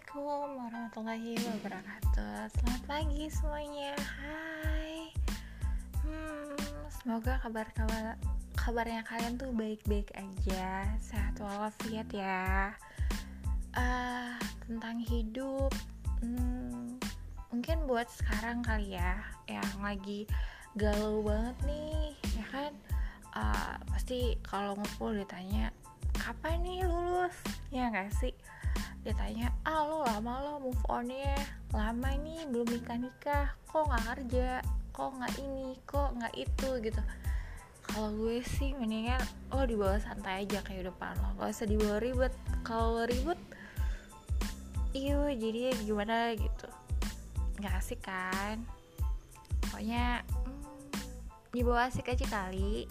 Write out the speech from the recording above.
Assalamualaikum warahmatullahi wabarakatuh. Selamat pagi semuanya. Hai. Hmm, Semoga kabar-kabar kabarnya kalian tuh baik-baik aja Sehat walafiat ya. Uh, Tentang hidup hmm, Mungkin buat sekarang kali ya Yang lagi galau banget nih Ya kan? Uh, Pasti kalau ngumpul ditanya Kapan nih lulus? Ya gak sih? Ditanya ah lo lama lo move on ya lama nih belum nikah nikah. Kok nggak kerja kok nggak ini? Kok nggak itu? Gitu. Kalau gue sih mendingan lo dibawa santai aja kayak depan lo. Gak usah dibawa ribet. Kalau ribet iyo jadi gimana gitu. Nggak asik kan? Pokoknya hmm, dibawa asik aja kali